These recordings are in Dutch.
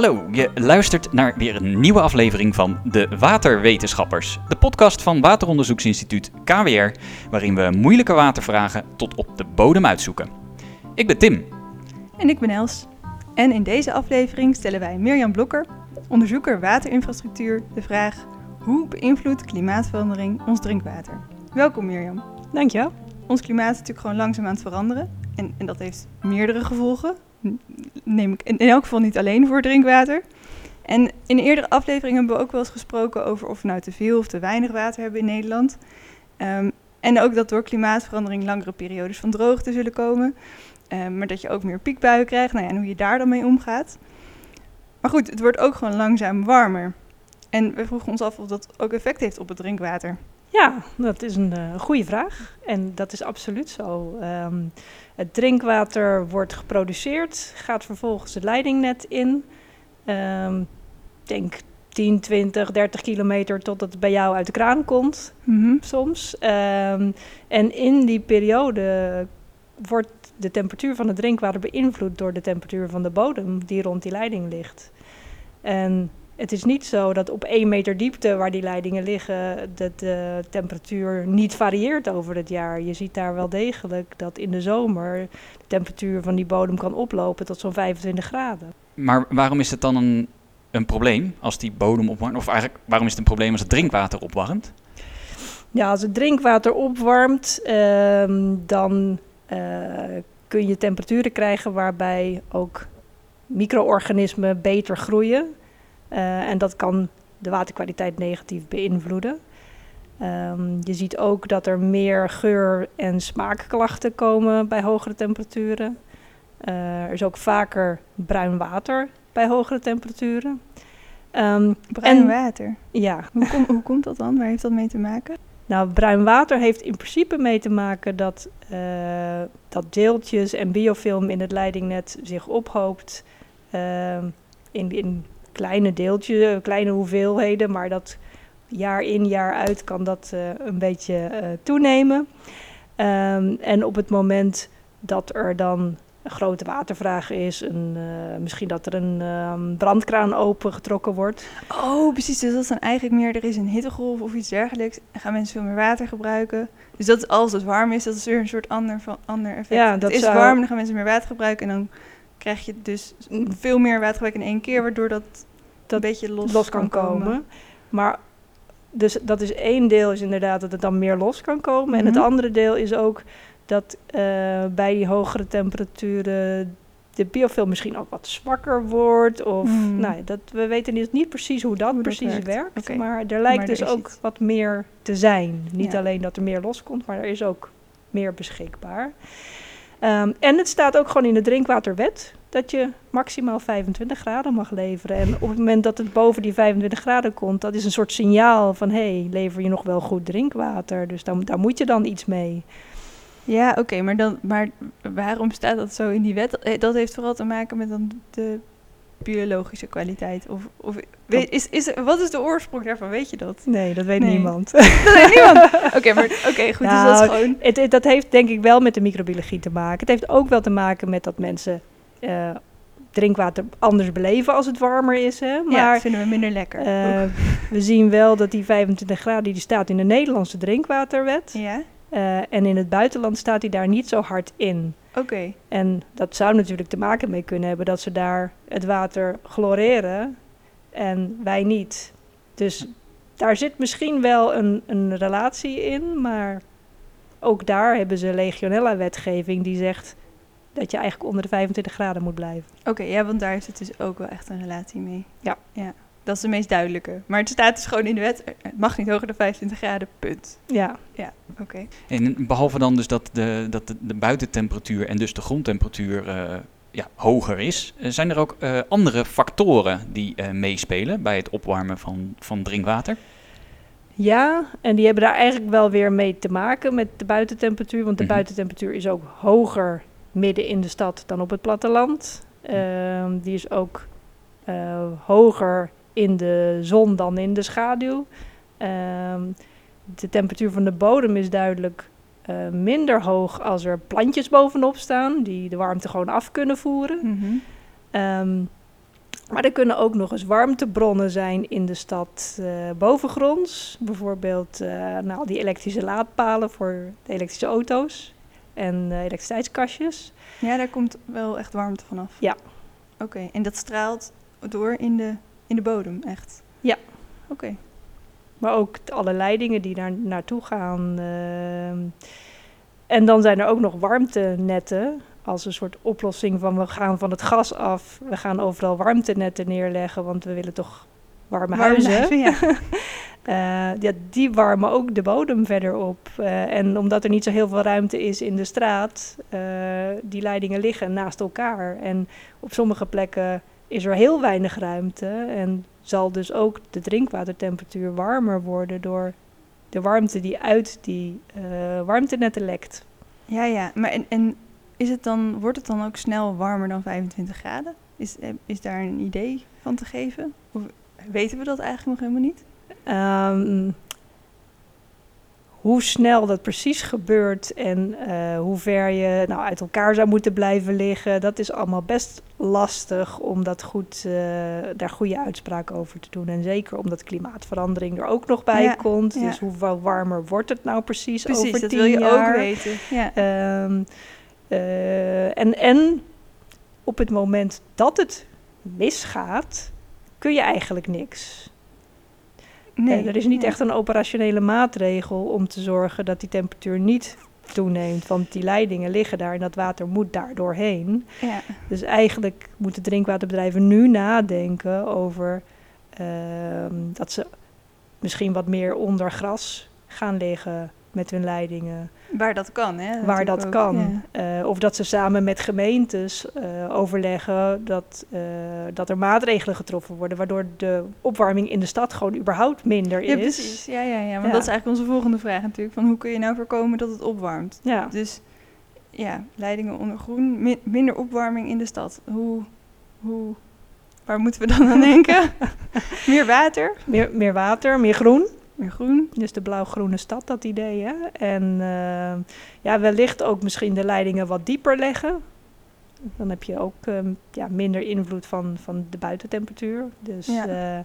Hallo, je luistert naar weer een nieuwe aflevering van De Waterwetenschappers, de podcast van Wateronderzoeksinstituut KWR, waarin we moeilijke watervragen tot op de bodem uitzoeken. Ik ben Tim. En ik ben Els. En in deze aflevering stellen wij Mirjam Blokker, onderzoeker waterinfrastructuur, de vraag: hoe beïnvloedt klimaatverandering ons drinkwater? Welkom Mirjam. Dankjewel. Ons klimaat is natuurlijk gewoon langzaam aan het veranderen. En, en dat heeft meerdere gevolgen. Neem ik in, elk geval niet alleen voor drinkwater. En in eerdere aflevering hebben we ook wel eens gesproken over of we nou te veel of te weinig water hebben in Nederland. Ehm, en ook dat door klimaatverandering langere periodes van droogte zullen komen. Ehm, maar dat je ook meer piekbuien krijgt. Nou ja, en hoe je daar dan mee omgaat. Maar goed, het wordt ook gewoon langzaam warmer. En we vroegen ons af of dat ook effect heeft op het drinkwater. Ja, dat is een uh, goede vraag. En dat is absoluut zo. Um, het drinkwater wordt geproduceerd, gaat vervolgens het leidingnet in. Um, denk 10, 20, 30 kilometer tot het bij jou uit de kraan komt, mm -hmm. soms. Um, en in die periode wordt de temperatuur van het drinkwater beïnvloed door de temperatuur van de bodem die rond die leiding ligt. En het is niet zo dat op één meter diepte waar die leidingen liggen, de, de temperatuur niet varieert over het jaar. Je ziet daar wel degelijk dat in de zomer de temperatuur van die bodem kan oplopen tot zo'n 25 graden. Maar waarom is het dan een, een probleem als die bodem opwarmt? Of eigenlijk, waarom is het een probleem als het drinkwater opwarmt? Ja, als het drinkwater opwarmt, uh, dan uh, kun je temperaturen krijgen waarbij ook micro-organismen beter groeien. Uh, en dat kan de waterkwaliteit negatief beïnvloeden. Um, je ziet ook dat er meer geur- en smaakklachten komen bij hogere temperaturen. Uh, er is ook vaker bruin water bij hogere temperaturen. Um, bruin en, water? Ja. Hoe, kom, hoe komt dat dan? Waar heeft dat mee te maken? Nou, bruin water heeft in principe mee te maken dat, uh, dat deeltjes en biofilm in het leidingnet zich ophoopt uh, in, in kleine deeltjes, kleine hoeveelheden, maar dat jaar in jaar uit kan dat uh, een beetje uh, toenemen. Um, en op het moment dat er dan een grote watervraag is, een, uh, misschien dat er een um, brandkraan opengetrokken wordt. Oh, precies. Dus dat is dan eigenlijk meer, er is een hittegolf of iets dergelijks. En gaan mensen veel meer water gebruiken. Dus dat is als het warm is, dat is weer een soort ander, van, ander effect. Ja, dat het is zou... warm, dan gaan mensen meer water gebruiken. En dan krijg je dus veel meer watergebruik in één keer, waardoor dat dat een beetje los, los kan, kan komen. komen. Maar dus dat is één deel is inderdaad dat het dan meer los kan komen. Mm -hmm. En het andere deel is ook dat uh, bij die hogere temperaturen de biofilm misschien ook wat zwakker wordt. Of mm. nou, dat, we weten niet, niet precies hoe dat hoe precies dat werkt. werkt okay. Maar er lijkt maar dus ook iets. wat meer te zijn. Niet ja. alleen dat er meer loskomt, maar er is ook meer beschikbaar. Um, en het staat ook gewoon in de drinkwaterwet dat je maximaal 25 graden mag leveren. En op het moment dat het boven die 25 graden komt, dat is een soort signaal van hé, hey, lever je nog wel goed drinkwater? Dus dan, daar moet je dan iets mee. Ja, oké, maar, dan, maar waarom staat dat zo in die wet? Dat heeft vooral te maken met dan de biologische kwaliteit? Of, of weet, is, is, wat is de oorsprong daarvan? Weet je dat? Nee, dat weet nee. niemand. dat weet niemand? Oké, okay, maar oké, goed. Nou, dus dat is gewoon... Het, het, dat heeft denk ik wel met de microbiologie te maken. Het heeft ook wel te maken met dat mensen uh, drinkwater anders beleven als het warmer is. Hè? Maar ja, dat vinden we minder lekker. Uh, we zien wel dat die 25 graden die staat in de Nederlandse drinkwaterwet. Ja. Uh, en in het buitenland staat die daar niet zo hard in. Oké. Okay. En dat zou natuurlijk te maken mee kunnen hebben dat ze daar het water chloreren en wij niet. Dus daar zit misschien wel een, een relatie in, maar ook daar hebben ze legionella-wetgeving die zegt dat je eigenlijk onder de 25 graden moet blijven. Oké, okay, ja, want daar is het dus ook wel echt een relatie mee. Ja. ja. Dat is de meest duidelijke. Maar het staat dus gewoon in de wet, het mag niet hoger dan 25 graden, punt. Ja. Ja, oké. Okay. En behalve dan dus dat de, dat de, de buitentemperatuur en dus de grondtemperatuur uh, ja, hoger is, zijn er ook uh, andere factoren die meespelen bij het opwarmen van, van drinkwater? Ja, en die hebben daar eigenlijk wel weer mee te maken met de buitentemperatuur. Want de mm-hmm. buitentemperatuur is ook hoger midden in de stad dan op het platteland. Uh, die is ook uh, hoger in de zon dan in de schaduw. Uh, de temperatuur van de bodem is duidelijk uh, minder hoog als er plantjes bovenop staan, die de warmte gewoon af kunnen voeren. Mm -hmm. um, Maar er kunnen ook nog eens warmtebronnen zijn in de stad eh, bovengronds. Bijvoorbeeld eh, nou, die elektrische laadpalen voor de elektrische auto's en eh, elektriciteitskastjes. Ja, daar komt wel echt warmte vanaf. Ja. Oké, en dat straalt door in de, in de bodem, echt? Ja. Oké. Maar ook alle leidingen die daar naartoe gaan. ehm. en dan zijn er ook nog warmtenetten. Als een soort oplossing van we gaan van het gas af. We gaan overal warmtenetten neerleggen, want we willen toch warme, Warm huizen. ja. Eh, ja, die warmen ook de bodem verder op. Eh, en omdat er niet zo heel veel ruimte is in de straat, eh, die leidingen liggen naast elkaar. En op sommige plekken is er heel weinig ruimte. En zal dus ook de drinkwatertemperatuur warmer worden door de warmte die uit die eh, warmtenetten lekt. Ja, ja. Maar en, en is het dan, wordt het dan ook snel warmer dan 25 graden? Is, eh, is daar een idee van te geven? Of weten we dat eigenlijk nog helemaal niet? Ehm, hoe snel dat precies gebeurt en eh, hoe ver je nou, uit elkaar zou moeten blijven liggen, dat is allemaal best lastig om dat goed, eh, daar goede uitspraken over te doen. En zeker omdat klimaatverandering er ook nog bij Ja, komt. ja. Dus hoeveel warmer wordt het nou precies, Precies, over dat tien wil je jaar? ook weten. Ja. Ehm, eh, en, en op het moment dat het misgaat, kun je eigenlijk niks. Nee, er is niet echt een operationele maatregel om te zorgen dat die temperatuur niet toeneemt. Want die leidingen liggen daar en dat water moet daar doorheen. Ja. Dus eigenlijk moeten drinkwaterbedrijven nu nadenken over ehm, dat ze misschien wat meer onder gras gaan liggen met hun leidingen. Waar dat kan, hè? waar dat ook, kan. ja. Eh, of dat ze samen met gemeentes eh, overleggen dat, eh, dat er maatregelen getroffen worden, waardoor de opwarming in de stad gewoon überhaupt minder Ja, is. precies. Ja, ja, ja. Want Ja. dat is eigenlijk onze volgende vraag natuurlijk. Van hoe kun je nou voorkomen dat het opwarmt? Ja. Dus ja, leidingen onder groen, mi- minder opwarming in de stad. Hoe, hoe, waar moeten we dan aan denken? Meer water, Meer, meer water, meer groen. Meer groen. Dus de blauw-groene stad, dat idee. Hè? En eh, ja, wellicht ook misschien de leidingen wat dieper leggen. Dan heb je ook ehm, ja, minder invloed van, van de buitentemperatuur. Dus, Ja. eh,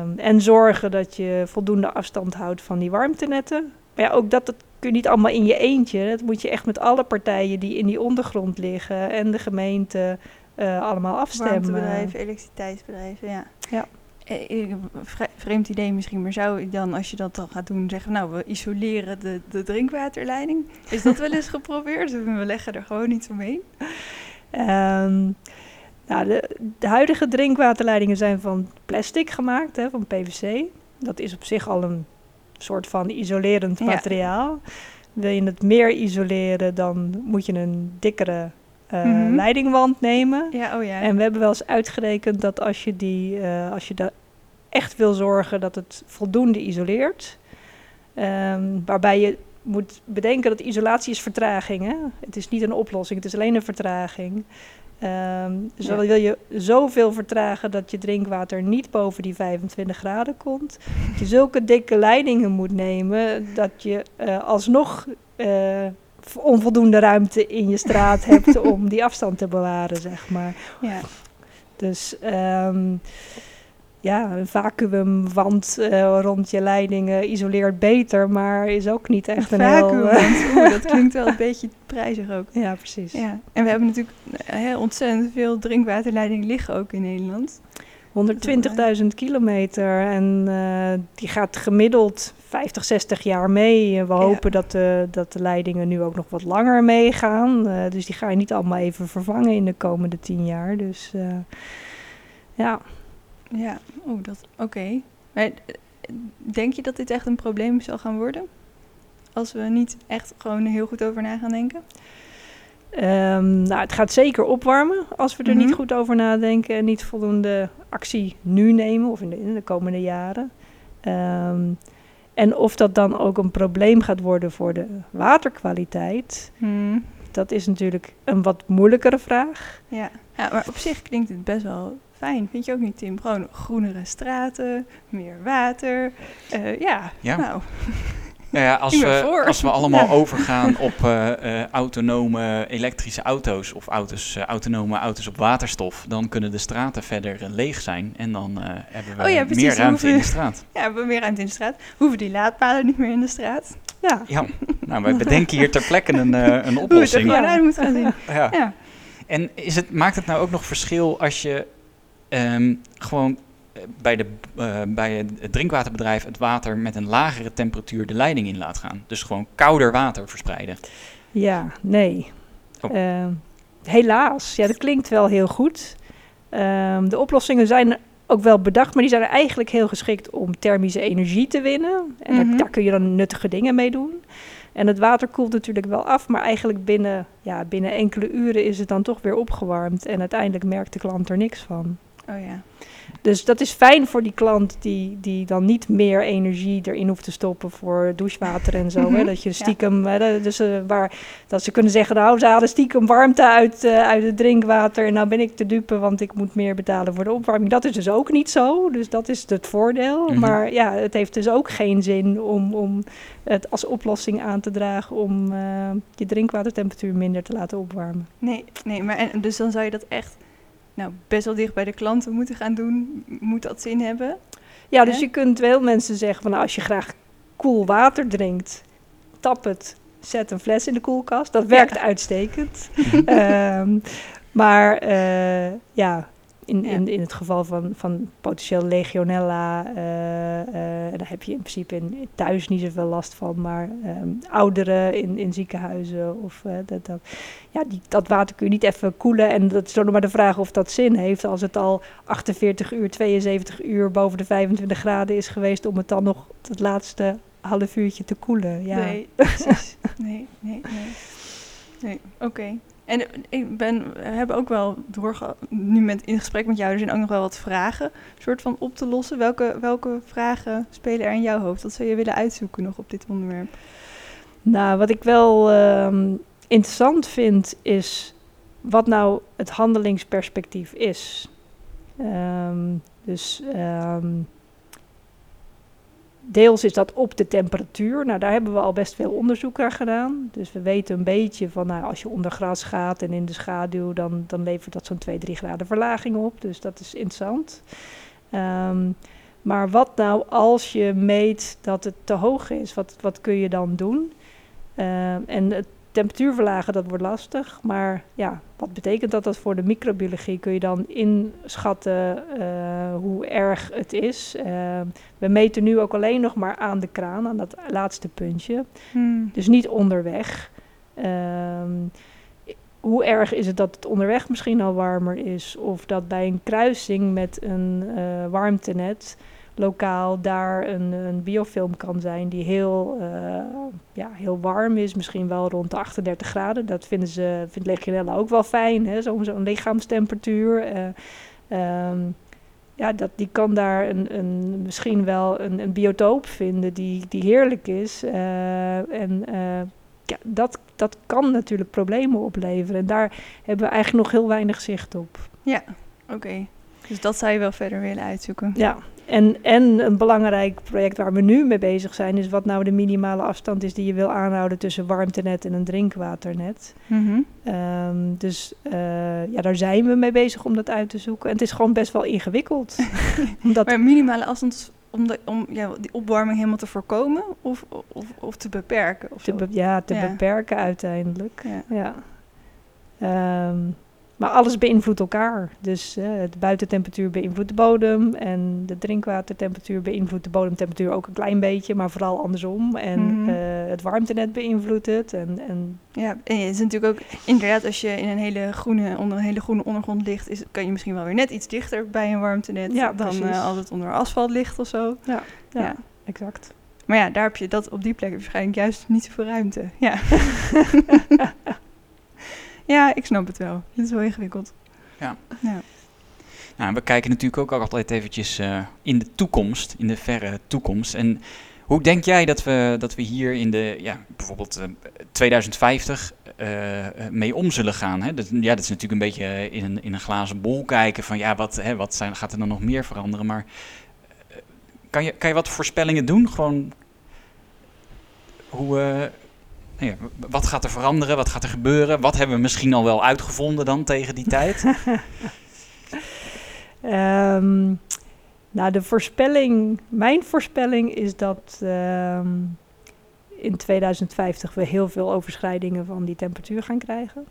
ehm, en zorgen dat je voldoende afstand houdt van die warmtenetten. Maar ja, ook dat, dat kun je niet allemaal in je eentje. Dat moet je echt met alle partijen die in die ondergrond liggen en de gemeente eh, allemaal afstemmen. Warmtebedrijven, elektriciteitsbedrijven, ja. Ja. Eh, vre- Vreemd idee misschien, maar zou je dan, als je dat dan gaat doen, zeggen, nou, we isoleren de, de drinkwaterleiding? Is dat wel eens geprobeerd? We leggen er gewoon iets omheen. Ehm, nou, de, de huidige drinkwaterleidingen zijn van plastic gemaakt, hè, van PVC. Dat is op zich al een soort van isolerend Ja. materiaal. Wil je het meer isoleren, dan moet je een dikkere eh, Mhm. leidingwand nemen. Ja, oh ja. En we hebben wel eens uitgerekend dat als je, die, eh, als je da echt wil zorgen dat het voldoende isoleert, ehm, waarbij je moet bedenken dat isolatie is vertraging. Hè? Het is niet een oplossing, het is alleen een vertraging. Ehm, dus Ja. wil je zoveel vertragen dat je drinkwater niet boven die 25 graden komt. Dat je zulke dikke leidingen moet nemen dat je eh, alsnog onvoldoende ruimte in je straat hebt om die afstand te bewaren, zeg maar. ja. Dus ehm, ja, een vacuümwand eh, rond je leidingen isoleert beter, maar is ook niet echt een heel... Vacuüm, eh, dat klinkt wel een beetje prijzig ook. ja, precies. Ja, en we hebben natuurlijk eh, heel ontzettend veel drinkwaterleidingen liggen ook in Nederland. 120.000 kilometer en eh, die gaat gemiddeld 50, 60 jaar mee. Eh, We Ja. hopen dat de, dat de leidingen nu ook nog wat langer meegaan. Eh, dus die ga je niet allemaal even vervangen in de komende 10 jaar. Dus ja, Ja, oh, dat, oké. Maar denk je dat dit echt een probleem zal gaan worden? Als we niet echt gewoon heel goed over na gaan denken? Ehm, nou, het gaat zeker opwarmen als we er Mhm. niet goed over nadenken en niet voldoende actie nu nemen of in de, in de komende jaren. Ehm, en of dat dan ook een probleem gaat worden voor de waterkwaliteit, Hmm, dat is natuurlijk een wat moeilijkere vraag. ja. ja, maar op zich klinkt het best wel fijn. Vind je ook niet, Tim? Gewoon groenere straten, meer water. Eh, ja, Ja. nou. Nou ja, als, we, als we allemaal Ja. overgaan op eh, eh, autonome elektrische auto's of auto's, eh, autonome auto's op waterstof, dan kunnen de straten verder leeg zijn en dan hebben we Oh ja, meer we ruimte in de straat. Ja, we hebben meer ruimte in de straat. Hoeven die laadpalen niet meer in de straat. Ja, Ja, nou, wij bedenken hier ter plekke een, een Hoe het er oplossing. moet gaan zien. Ja. En is het, maakt het nou ook nog verschil als je ehm, gewoon bij, de, eh, bij het drinkwaterbedrijf het water met een lagere temperatuur de leiding in laat gaan? Dus gewoon kouder water verspreiden. ja nee. Oh. Ehm, helaas. Ja, dat klinkt wel heel goed. Ehm, de oplossingen zijn ook wel bedacht, maar die zijn eigenlijk heel geschikt om thermische energie te winnen. En daar- Mhm. daar kun je dan nuttige dingen mee doen. En het water koelt natuurlijk wel af, maar eigenlijk binnen, ja, binnen enkele uren is het dan toch weer opgewarmd. En uiteindelijk merkt de klant er niks van. Oh ja. Dus dat is fijn voor die klant die, die dan niet meer energie erin hoeft te stoppen voor douchewater en zo. hè? Mhm, Dat je ja. stiekem, hè, dat- dus, eh, waar, dat ze kunnen zeggen, nou ze halen stiekem warmte uit, eh, uit het drinkwater en nou ben ik te dupe, want ik moet meer betalen voor de opwarming. Dat is dus ook niet zo, dus dat is het voordeel. Mhm. Maar ja, het heeft dus ook geen zin om, om het als oplossing aan te dragen om eh, je drinkwatertemperatuur minder te laten opwarmen. Nee, nee maar en, dus dan zou je dat echt nou, best wel dicht bij de klanten moeten gaan doen. Moet dat zin hebben? Ja, dus Hè? je kunt veel mensen zeggen van nou, als je graag koel water drinkt, tap het, zet een fles in de koelkast. Dat werkt uitstekend. Ehm, maar eh, ja, in, Ja. In, in het geval van, van potentieel legionella, eh, eh, daar heb je in principe in, thuis niet zoveel last van. Maar ehm, ouderen in, in ziekenhuizen of eh, dat, dat, ja, die, dat water kun je niet even koelen. En dat is dan nog maar de vraag of dat zin heeft als het al 48 uur, 72 uur boven de 25 graden is geweest om het dan nog het laatste half uurtje te koelen. Ja. Nee, precies. Nee, nee, nee. Nee, oké. En ik ben, hebben ook wel doorge... Nu met, in gesprek met jou, er zijn ook nog wel wat vragen soort van op te lossen. Welke, welke vragen spelen er in jouw hoofd? Wat zou je willen uitzoeken nog op dit onderwerp? Nou, wat ik wel ehm, interessant vind is wat nou het handelingsperspectief is. Ehm, dus ehm, deels is dat op de temperatuur. Nou, daar hebben we al best veel onderzoek naar gedaan. Dus we weten een beetje van, nou, als je onder gras gaat en in de schaduw, dan, dan levert dat zo'n 2, 3 graden verlaging op. Dus dat is interessant. Ehm, maar wat nou als je meet dat het te hoog is? Wat, wat kun je dan doen? Ehm, en het temperatuur verlagen, dat wordt lastig. Maar ja, wat betekent dat, dat voor de microbiologie? Kun je dan inschatten eh, hoe erg het is? Ehm, we meten nu ook alleen nog maar aan de kraan, aan dat laatste puntje. Hmm. Dus niet onderweg. Ehm, hoe erg is het dat het onderweg misschien al warmer is? Of dat bij een kruising met een eh, warmtenet lokaal daar een, een biofilm kan zijn die heel, eh, ja, heel warm is, misschien wel rond de 38 graden. Dat vinden ze, vindt Legionella ook wel fijn, hè? Zo'n zo'n lichaamstemperatuur. Eh, ehm, ja, dat, die kan daar een, een, misschien wel een, een biotoop vinden die, die heerlijk is. Eh, en ja, dat, dat kan natuurlijk problemen opleveren. En daar hebben we eigenlijk nog heel weinig zicht op. Oké. Dus dat zou je wel verder willen uitzoeken. Ja, en, en een belangrijk project waar we nu mee bezig zijn, is wat nou de minimale afstand is die je wil aanhouden tussen warmtenet en een drinkwaternet. Mhm. Ehm, dus eh, ja, daar zijn we mee bezig om dat uit te zoeken. En het is gewoon best wel ingewikkeld. Omdat Maar minimale afstand om, de, om ja, die opwarming helemaal te voorkomen of, of, of te beperken? Of te, zo? be- ja, te Ja. beperken uiteindelijk. Ja. Ja. Ehm, maar alles beïnvloedt elkaar. Dus eh, de buitentemperatuur beïnvloedt de bodem. En de drinkwatertemperatuur beïnvloedt de bodemtemperatuur ook een klein beetje, maar vooral andersom. En Mhm. eh, het warmtenet beïnvloedt het. En, en Ja, en het is natuurlijk ook inderdaad als je in een hele groene, onder een hele groene ondergrond ligt, is, kan je misschien wel weer net iets dichter bij een warmtenet Ja, dan eh, als het onder asfalt ligt of zo. ja, Ja. exact. Maar ja, daar heb je dat op die plek waarschijnlijk juist niet zoveel ruimte. Ja. ja, ik snap het wel. Het is wel ingewikkeld. Ja. ja. Nou, we kijken natuurlijk ook altijd eventjes eh, in de toekomst, in de verre toekomst. En hoe denk jij dat we, dat we hier in de, ja, bijvoorbeeld eh, 2050 eh, mee om zullen gaan? Hè? Dat, ja, dat is natuurlijk een beetje in een, in een glazen bol kijken van ja, wat, hè, wat zijn, gaat er dan nog meer veranderen? Maar kan je, kan je wat voorspellingen doen? Gewoon Hoe, wat gaat er veranderen? Wat gaat er gebeuren? Wat hebben we misschien al wel uitgevonden dan tegen die tijd? Ehm, nou, de voorspelling, mijn voorspelling is dat ehm, in 2050 we heel veel overschrijdingen van die temperatuur gaan krijgen.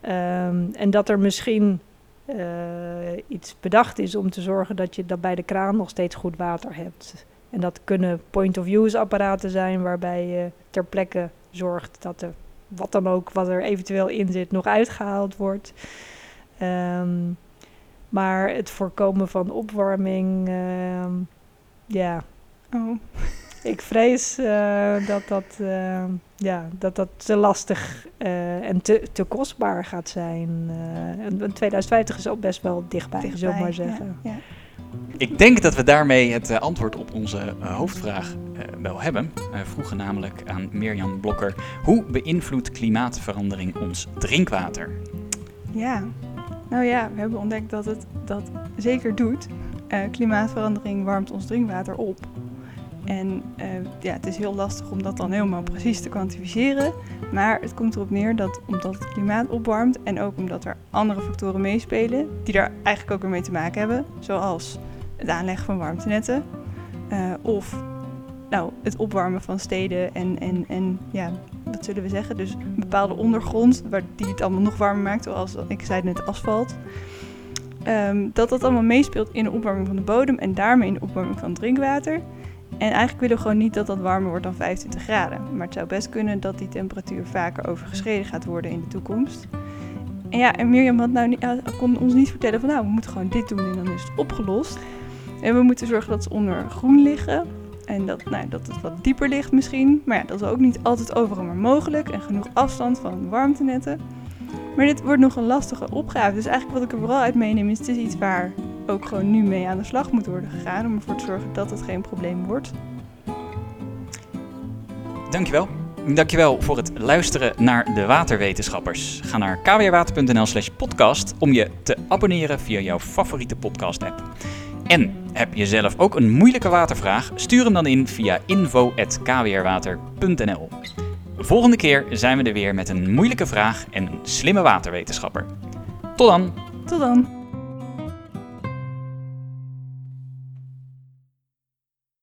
Ehm, en dat er misschien eh, iets bedacht is om te zorgen dat je dat bij de kraan nog steeds goed water hebt. En dat kunnen point-of-use apparaten zijn waarbij je ter plekke zorgt dat er wat dan ook wat er eventueel in zit nog uitgehaald wordt. Ehm, maar het voorkomen van opwarming, ehm, ja, Oh, ik vrees eh, dat, dat, ehm, ja, dat dat te lastig eh, en te, te kostbaar gaat zijn. Eh, en en 2050 is ook best wel dichtbij, dichtbij. we maar ja, zeggen. Ja, Ik denk dat we daarmee het eh, antwoord op onze eh, hoofdvraag eh, wel hebben. We vroegen namelijk aan Mirjam Blokker: hoe beïnvloedt klimaatverandering ons drinkwater? Ja. Nou ja, we hebben ontdekt dat het dat zeker doet. Klimaatverandering warmt ons drinkwater op. En eh, ja, het is heel lastig om dat dan helemaal precies te kwantificeren. Maar het komt erop neer dat omdat het klimaat opwarmt en ook omdat er andere factoren meespelen, die daar eigenlijk ook weer mee te maken hebben, zoals het aanleggen van warmtenetten eh, of nou, het opwarmen van steden en, en, en ja, wat zullen we zeggen, dus een bepaalde ondergrond waar die het allemaal nog warmer maakt, zoals ik zei net asfalt. Ehm, dat dat allemaal meespeelt in de opwarming van de bodem en daarmee in de opwarming van drinkwater. En eigenlijk willen we gewoon niet dat dat warmer wordt dan 25 graden. Maar het zou best kunnen dat die temperatuur vaker overgeschreden gaat worden in de toekomst. En ja, en Mirjam had nou niet, kon ons niet vertellen van nou, we moeten gewoon dit doen en dan is het opgelost. En we moeten zorgen dat ze onder groen liggen. En dat, nou, dat het wat dieper ligt misschien. Maar ja, dat is ook niet altijd overal maar mogelijk. En genoeg afstand van warmtenetten. Maar dit wordt nog een lastige opgave. Dus eigenlijk wat ik er vooral uit meeneem is... het is iets waar ook gewoon nu mee aan de slag moet worden gegaan... om ervoor te zorgen dat het geen probleem wordt. Dankjewel. Dankjewel voor het luisteren naar de waterwetenschappers. Ga naar kwrwater.nl slash podcast om je te abonneren via jouw favoriete podcast app. En heb je zelf ook een moeilijke watervraag? Stuur hem dan in via info.kwrwater.nl Volgende keer zijn we er weer met een moeilijke vraag en een slimme waterwetenschapper. Tot dan! Tot dan!